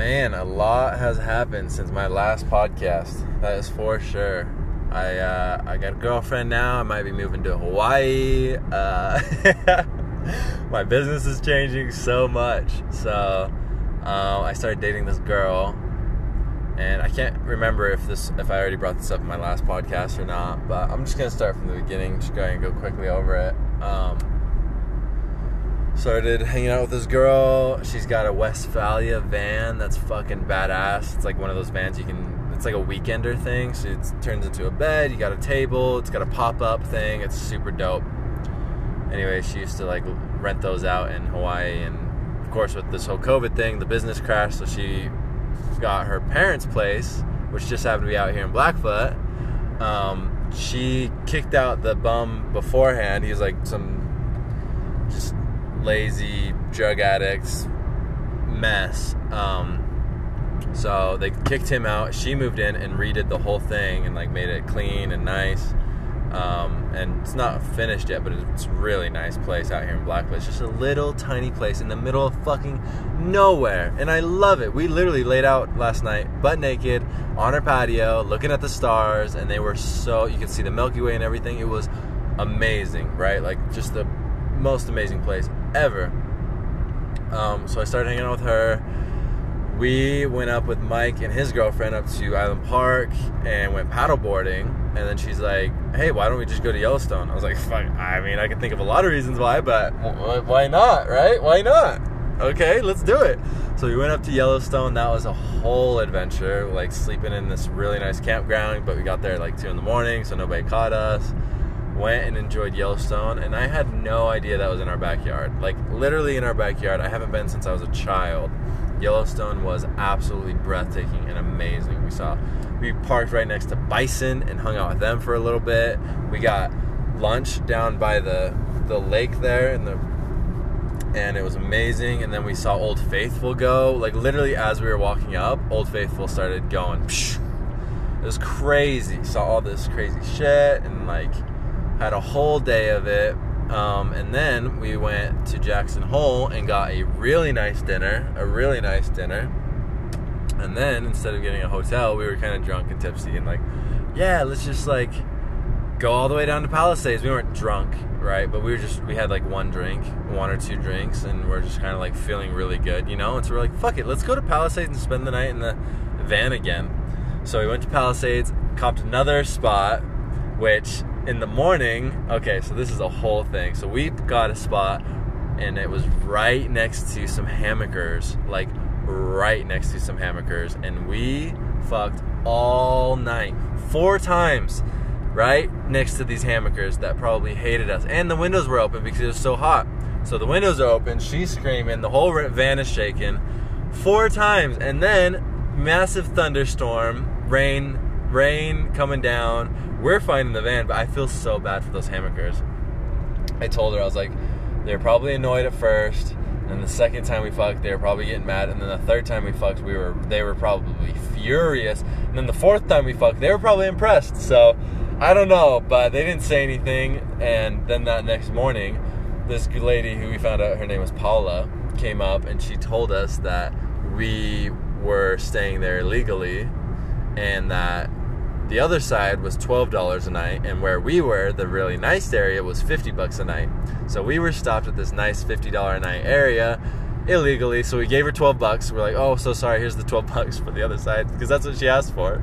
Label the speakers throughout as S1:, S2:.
S1: Main a lot has ہیپ since my last podcast پورش کرو from my business is changing so much so start کَر and I can remember if this if I Pratt my last podcast چھُ نا بہٕ اَمہِ سۭتۍ وِنگلی بَم ہینٛڈ لایِک سُم لیزی جگیر میس سو لایک کیک چھی muffin and read it the whole thing like Marie it clean and nice and it's not finished app it's really nice place آلاک لیرول چھانی پٕلیس اِنول ف nowhere and I love it we لِرو لٔرس نای but نی kit on پیریر look in at the stars and so you can see the milky way in everything it was amazing right like just the most amazing place ever. Um, so I started hanging out with her. We went up with Mike and his girlfriend up to Island Park and went paddle boarding. And then she's like, hey, why don't we just go to Yellowstone? I was like, fuck, I mean, I can think of a lot of reasons why, but why not, right? Why not? Okay, let's do it. So we went up to Yellowstone. That was a whole adventure, like sleeping in this really nice campground. But we got there like two in the morning, so nobody caught us. واے اِنجاے ییٚلہٕ and I had no idea there was in our backyard like literally in our backyard شا yellow was absolutely and amaze lunch then by the like there end was amazing we saw Old Faithful go like literally as we are walking up Old Faithful it D is crazies in like جن ہو گا a real drunk like one drunk like when again سونٛچ نَدٲرٕس پا with in the morning okay so this اِزل thing we کار باینس like right نیک ہیمکٲرس and all four times four times and mist brain come in down were fine in the when بہٕ I feel so bad فورمیک اِتھ like the problem in the first نہٕ second سارم فر problem in mat نہٕ third سار فرب نہٕ fourth time four problem impress so I know the evening and then next morning this گِلیریس fall a up and شول this that we were دیگلی and the other side was $12 a night and where we were the really nice area was 50 bucks a night so we were stopped at this nice $50 a night area illegally so we gave her 12 bucks we're like oh so sorry here's the 12 bucks for the other side because that's what she asked for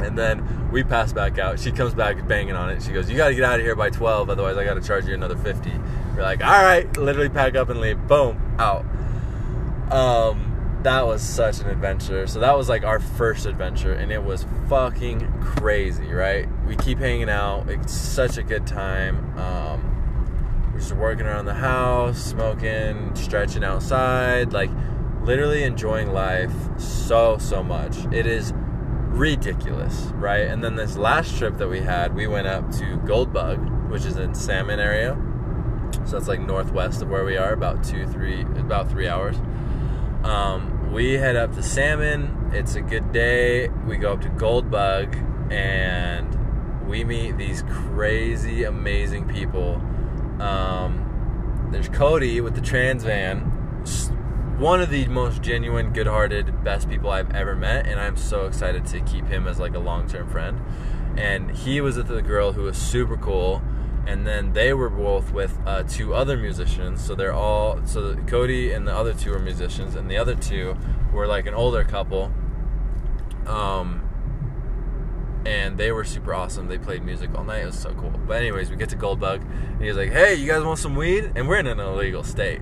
S1: and then we pass back out she comes back banging on it she goes you got to get out of here by 12 otherwise I got to charge you another 50 we're like all right literally pack up and leave boom out um, That was such an adventure. So that was like our first adventure, and it was fucking crazy, right? We keep hanging out. It's such a good time. Um, we're just working around the house, smoking, stretching outside, like literally enjoying life so much. It is ridiculous, right? And then this last trip that we had, we went up to Goldbug, which is in Salmon area. So that's like northwest of where we are, about 3 hours. Um, we head up to Salmon. It's a good day. We go up to Goldbug, and we meet these crazy, amazing people. Um, there's Cody with the trans van. One of the most genuine, good-hearted, best people I've ever met, and I'm so excited to keep him as, like, a long-term friend. And he was with the girl who was super cool, and then they were both with uh, two other musicians. So they're all so Cody and the other two were musicians, and the other two were like an older couple. Um, and they were super awesome. They played music all night. It was so cool. But anyways, we get to Goldbug, and he's like, "Hey, you guys want some weed?" And we're in an illegal state,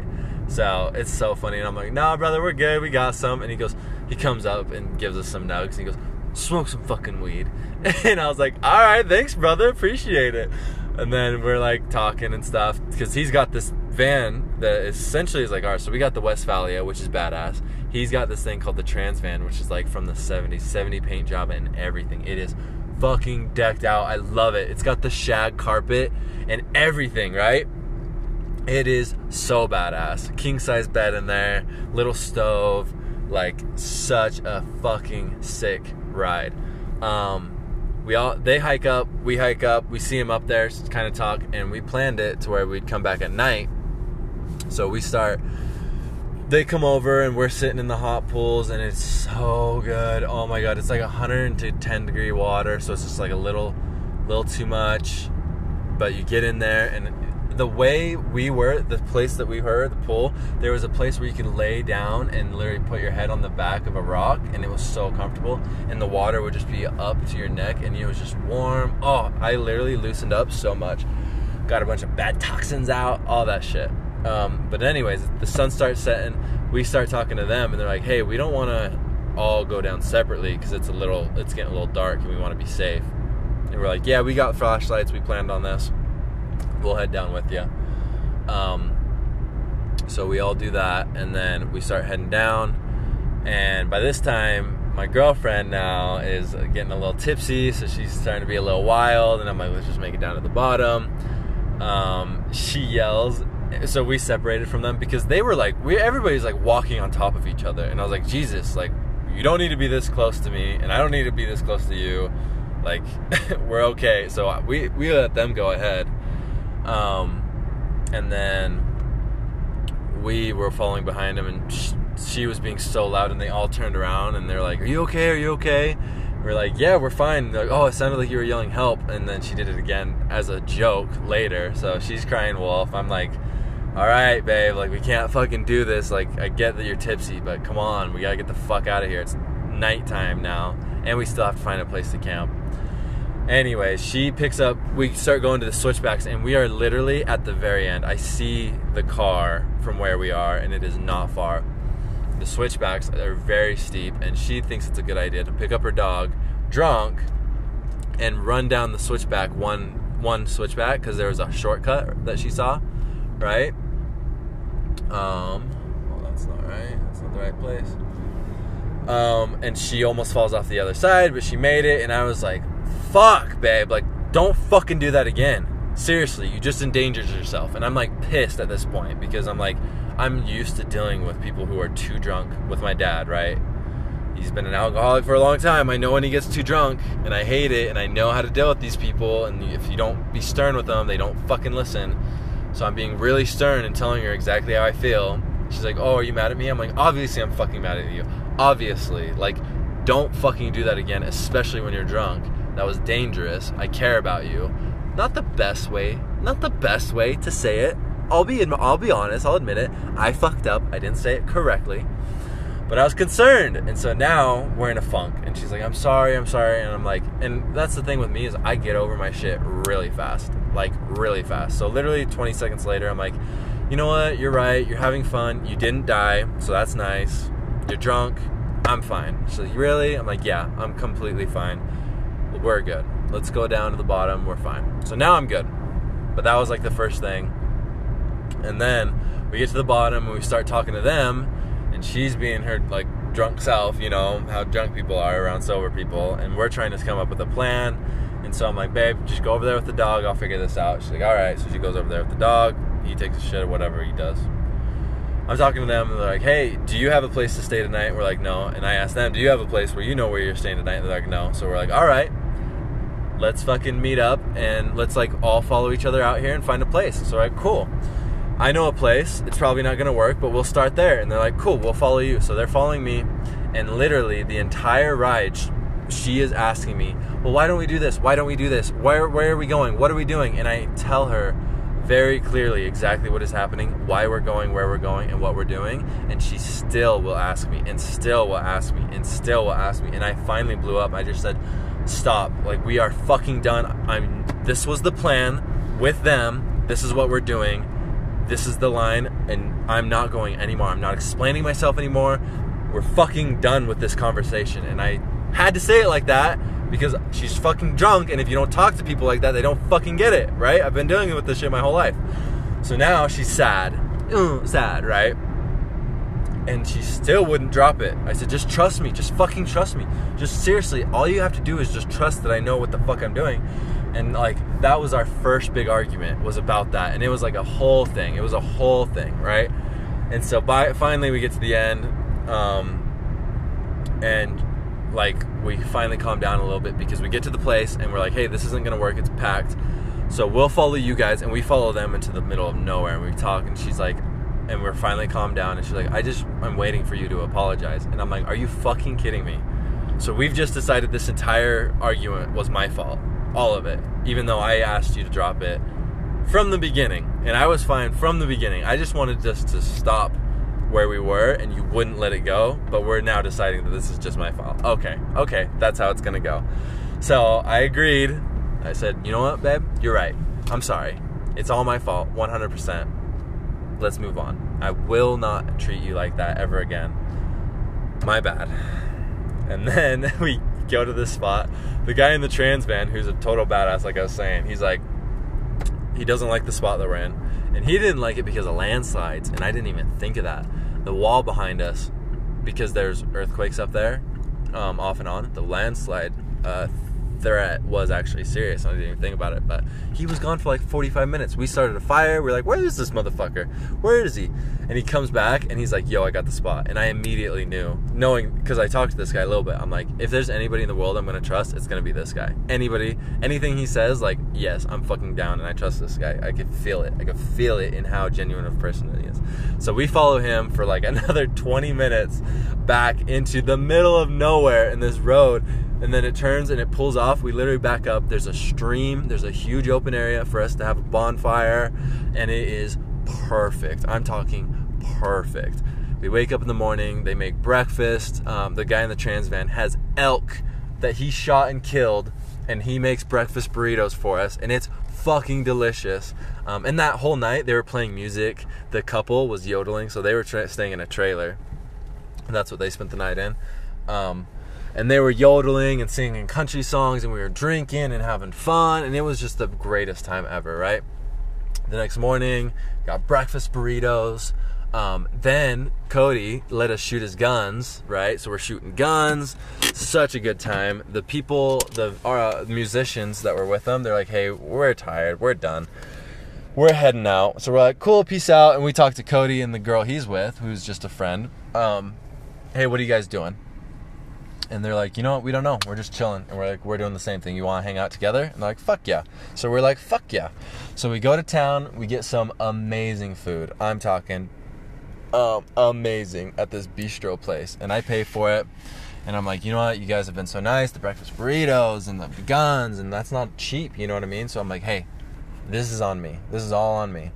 S1: so it's so funny. And I'm like, "Nah, brother, we're good. We got some." And he goes, he comes up and gives us some nugs. And he goes smoke some fucking weed and i was like all right thanks brother appreciate it and then we're like talking and stuff because he's got this van that essentially is like ours. So we got the Westphalia, which is badass. He's got this thing called the Trans Van, which is like from the 70s, 70 paint job and everything. It is fucking decked out. I love it. It's got the shag carpet and everything, right? It is so badass. King size bed in there, little stove, like such a fucking sick ride. Um, we all they hike up we hike up we see him up there so kind of talk and we planned it to where we'd come back at night so we start they come over and we're sitting in the hot pools and it's so good oh my god it's like 110 degree water so it's just like a little little too much but you get in there and the way we وٲرفر وو hate ڈنٛگ و so we او ڈی that and then واون and by this time my girlfriend is can سیفسی سۄ well while بارہم show we said from them because they would like we everybody like walking اِنس like Jesus like cause tea and cause like wait coat and then we were falling behind she was big your she did it again as a joke leader your night time now I'm وٕچھ سُہ final anyways she pick the switchbacks and we are لِرلی at the very and I see the car from where we are and it is not far the switch pack very steep and she thinks pick up dug drunk and run down the switch pack one such packs like fuck pay ڈوکٕن Dew there again seriously you just in danger face that this point because um like um یُس تہِ ڈرانۍ with people ہور چھُ drunk with my daddy drunk hey ray famously like don't fucking die there again especially when you drunk that was dangerous I care you not the best way not the best way to سیٹلی fast like relate fine time finally fine were care bar I'm care like the first thing and then bar and she's been hit like self people order place for you know where you stay nine سُہ اوٚڑ like are let's walk in made and let's like فاینس place اِٹوٹ اِنالو your following what we doing very clearly exactly what is happening and she sit as setup like we are fucking done this was the plan with them this is what we're doing this is the line I am not going and I'm not explaining done with this کانور that because drunk like she'd said right جسمیسمیس آیوٗز um the was a فٔسٹِگ اَگ واینَل خامِس were اِتھ fact so we follow you cause um we follow دَپان چھِ دَپان چیٖز لایِک ای ور final come D just um I'm wearing for you your فا جایز اینٛڈ مےٚ آرکِنٛگ hearing me so we just decide this اِنس ہایرر are you was my fault eight even no I S you درٛاف eight from دگن and I was file from دگن I just want it just top where we were and you when like go بر نیسایڈ this is just my فو okay okay that it کَن so I agree set you know but um sorry it's O my فو one hundred percent plus میوٗ will not like the ever گینڈنٹ landslide the way behind there is earth off and on the landslide trees can the اینٛگ he سایِک yes اَمہِ fucking the key feel in ہیور person so we follow him fort بنڈ نو ویر اِنس بر اِنس and a full of وِ لِر back up there is a stream there is a huge open area for us the ہ fire and a is perfect اَنتھاکِنٛگ perfect بیٚیہِ cup the morning the make breakfast the گا in درنٛس when he's ایلک the شا in کھیل and he makes breakfast پرٛز for us and it فاکش in whole night the your flying music دَپو was your the sting in trailer گرمسٹ مارنگف red then کوری late sure guns right now and they're like, you know what, we don't know, we're just chilling, and we're like, we're doing the same thing, you wanna hang out together? And they're like, fuck yeah. So we're like, fuck yeah. So we go to town, we get some amazing food. I'm talking um, amazing at this bistro place, and I pay for it, and I'm like, you know what, you guys have been so nice, the breakfast burritos, and the guns, and that's not cheap, you know what I mean? So I'm like, hey, this is on me, this is all on me.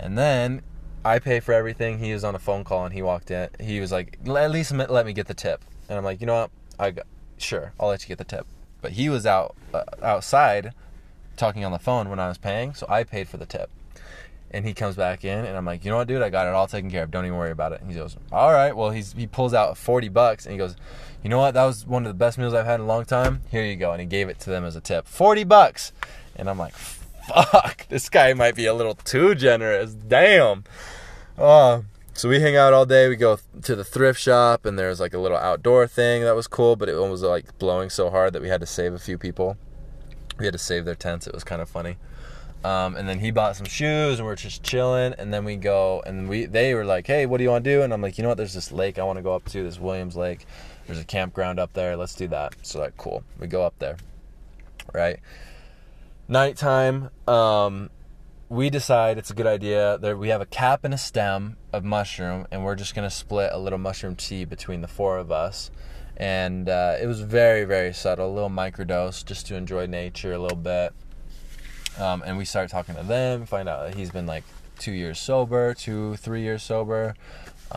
S1: And then, I pay for everything, he was on a phone call and he walked in, he was like, at least let me get the tip. And I'm like, you know what? I got, sure, I'll let you get the tip. But he was out uh, outside talking on the phone when I was paying, so I paid for the tip. And he comes back in, and I'm like, you know what, dude? I got it all taken care of. Don't even worry about it. And he goes, all right. Well, he's, he pulls out 40 bucks, and he goes, you know what? That was one of the best meals I've had in a long time. Here you go. And he gave it to them as a tip. 40 bucks. And I'm like, fuck. This guy might be a little too generous. Damn. Oh. Uh, so we hang row we گوٚژھ shop ڈورمِنٛگ سوارِ people we ہن we decide it idea that we have a happy نَسٹم a mushroom and were this can اپلے ال mushroom see between the four us and it was very very سٹ ال ما کر dose this to enjoy nature love bad we said um fine he's been like two years over three years اوَرس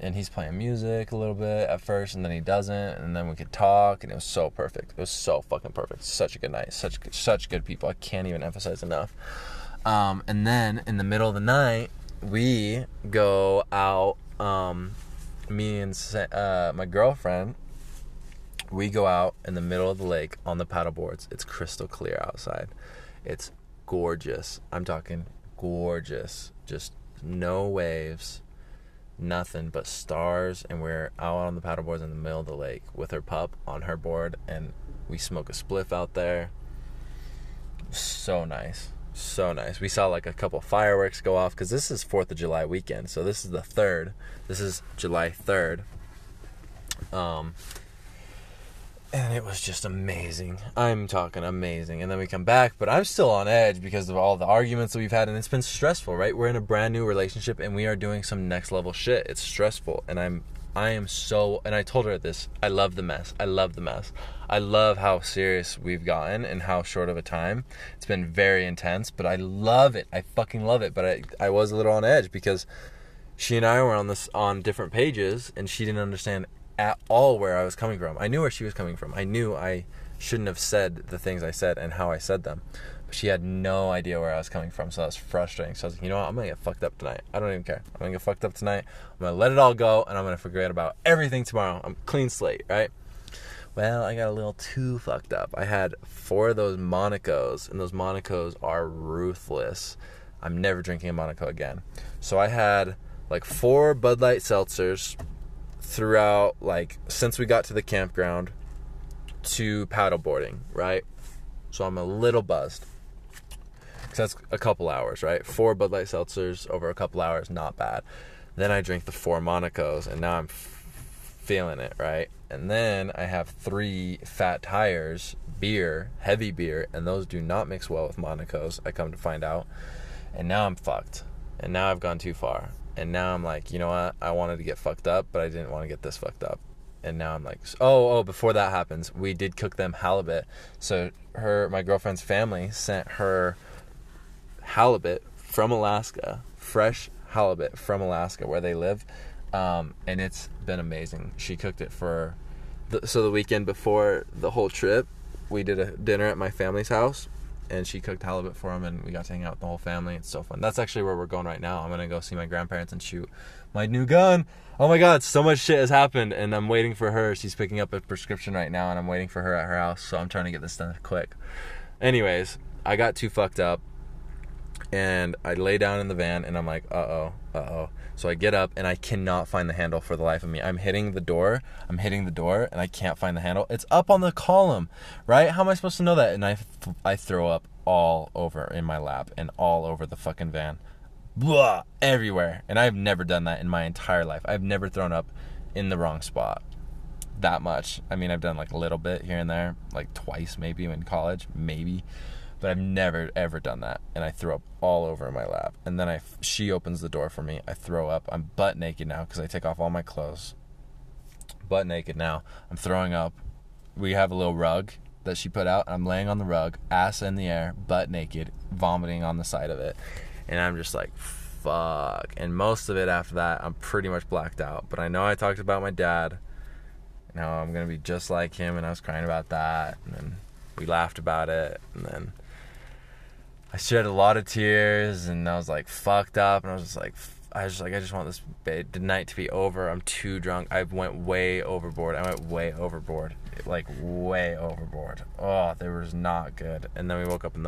S1: and he's fine music love be ایفرس نِ ڈزناک Um, and then in the middle of the night, we go out, um, me and uh, my girlfriend, we go out in the middle of the lake on the paddle boards. It's crystal clear outside. It's gorgeous. I'm talking gorgeous. Just no waves, nothing but stars. And we're out on the paddle boards in the middle of the lake with her pup on her board. And we smoke a spliff out there. So nice. July weak and so this is the تھٲڈ this is جُلاے تھٲڈ واز جَسٹِنٛگ relation I M show and I تھوریٹ this I love the میٚس I love the math I love how serious V گاین and how show ڈیٚو a time سپینٹ very in times Bhat I love it I پَکِنگ love it Bhat I was age because شیٚن I on different pages and شیٖ didn't understand she was coming from I know I should New set the things I set and how I see بہٕ چھُس یَتھ نٔو ideas coming from مانکٲرٕز are ruthless I am never drinking again so I had like forces like since we got to the campground سیٚو a boring right so are my لٔر O best couple hours right four over couple hours نا پیٹ then I joining the four مانکٲرس and نی I'm فیم نی right and then I have three fat ہایٲرٕس beer heavy beer and those the not makes well of ماکٲرس I come to find out in fact and نی have county for and name like you know I want get فت want get this fuck up in I'm like oh oh before that happens we did come help at sir her my grow فرٛینس فیم ہر ہاو بے from لاس کیش how from لاس کید I love it's been amazing سِٹر so we can before دوٚل trip we the my families house and see ختم پیر پرسک ایس اگاٹ سِ اینڈ آی ڈین N so a get up and I کھٮ۪نڈ اوٚف for the life مے ام ہیرِنٛگ دور امہِ ہیرِنٛگ دور اَن فاین دینٛڈ اوٚف اِٹ اَپ آن دالم رایٹ ہم اسہِ پٔرسنو the ارو up all over in my life and all over the fun everywhere and I never done نا in my life I never threw up in the wrong spot that much I me never done like let like voice my been college my be door فارو up نیکیٹ نیکِٹ now up V ہیٚو لو وویِنٛگ اَسہِ چھِ لارٕچ ییٖز نہ اوس like فاکتاب نہ حظ like like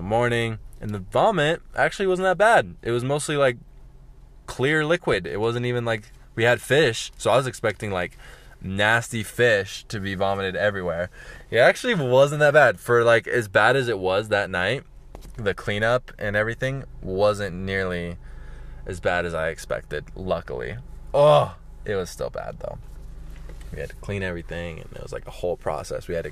S1: morning اِنز it was mostly like clear liquid it was in even like we here fish so as expecting like nasty fish to beam every ویڈ actually was for like is bad is it was that night the clean up and everything was in is bad is I expected look we was the we آرس we are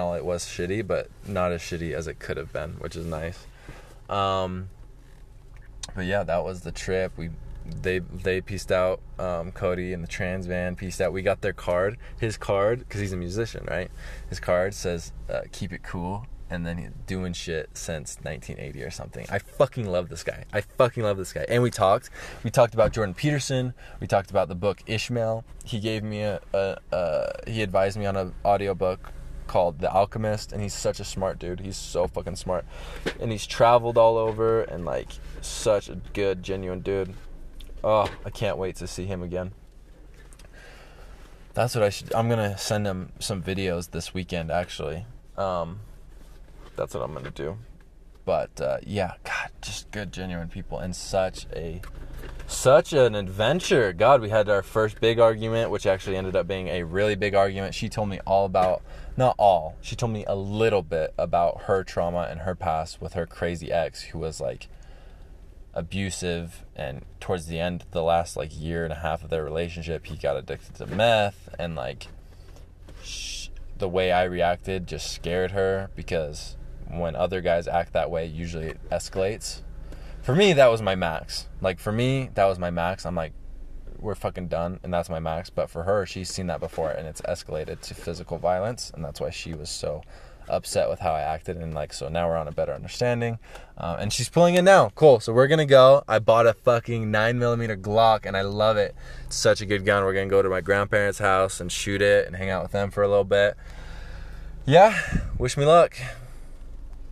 S1: we are but نار Shri as what is nice was دَپ دوٚے پھیٖستاوے وٕچھ ہاکھ وٕچھاکھ تہِ بیاکھ چورن پھیٖرسن وَکھ تہِ بیاکھ دَ بک ایشم آریاٹ all over Oh, I can't wait to see him again. That's what I should I'm going to send him some videos this weekend, actually. Um, that's what I'm going to do. But, uh, yeah, God, just good, genuine people and such a such an adventure. God, we had our first big argument, which actually ended up being a really big argument. She told me all about, not all, she told me a little bit about her trauma and her past with her crazy ex who was, like, abusive, and towards the end of the last like year and a half of their relationship, he got addicted to meth, and like the way I reacted just scared her, because when other guys act that way, usually it escalates. For me, that was my max. I'm like, we're fucking done, and that's my max. But for her, she's seen that before, and it's escalated to physical violence, and that's why she was so شُر اوٚتام یا وُچھ مےٚ لَگ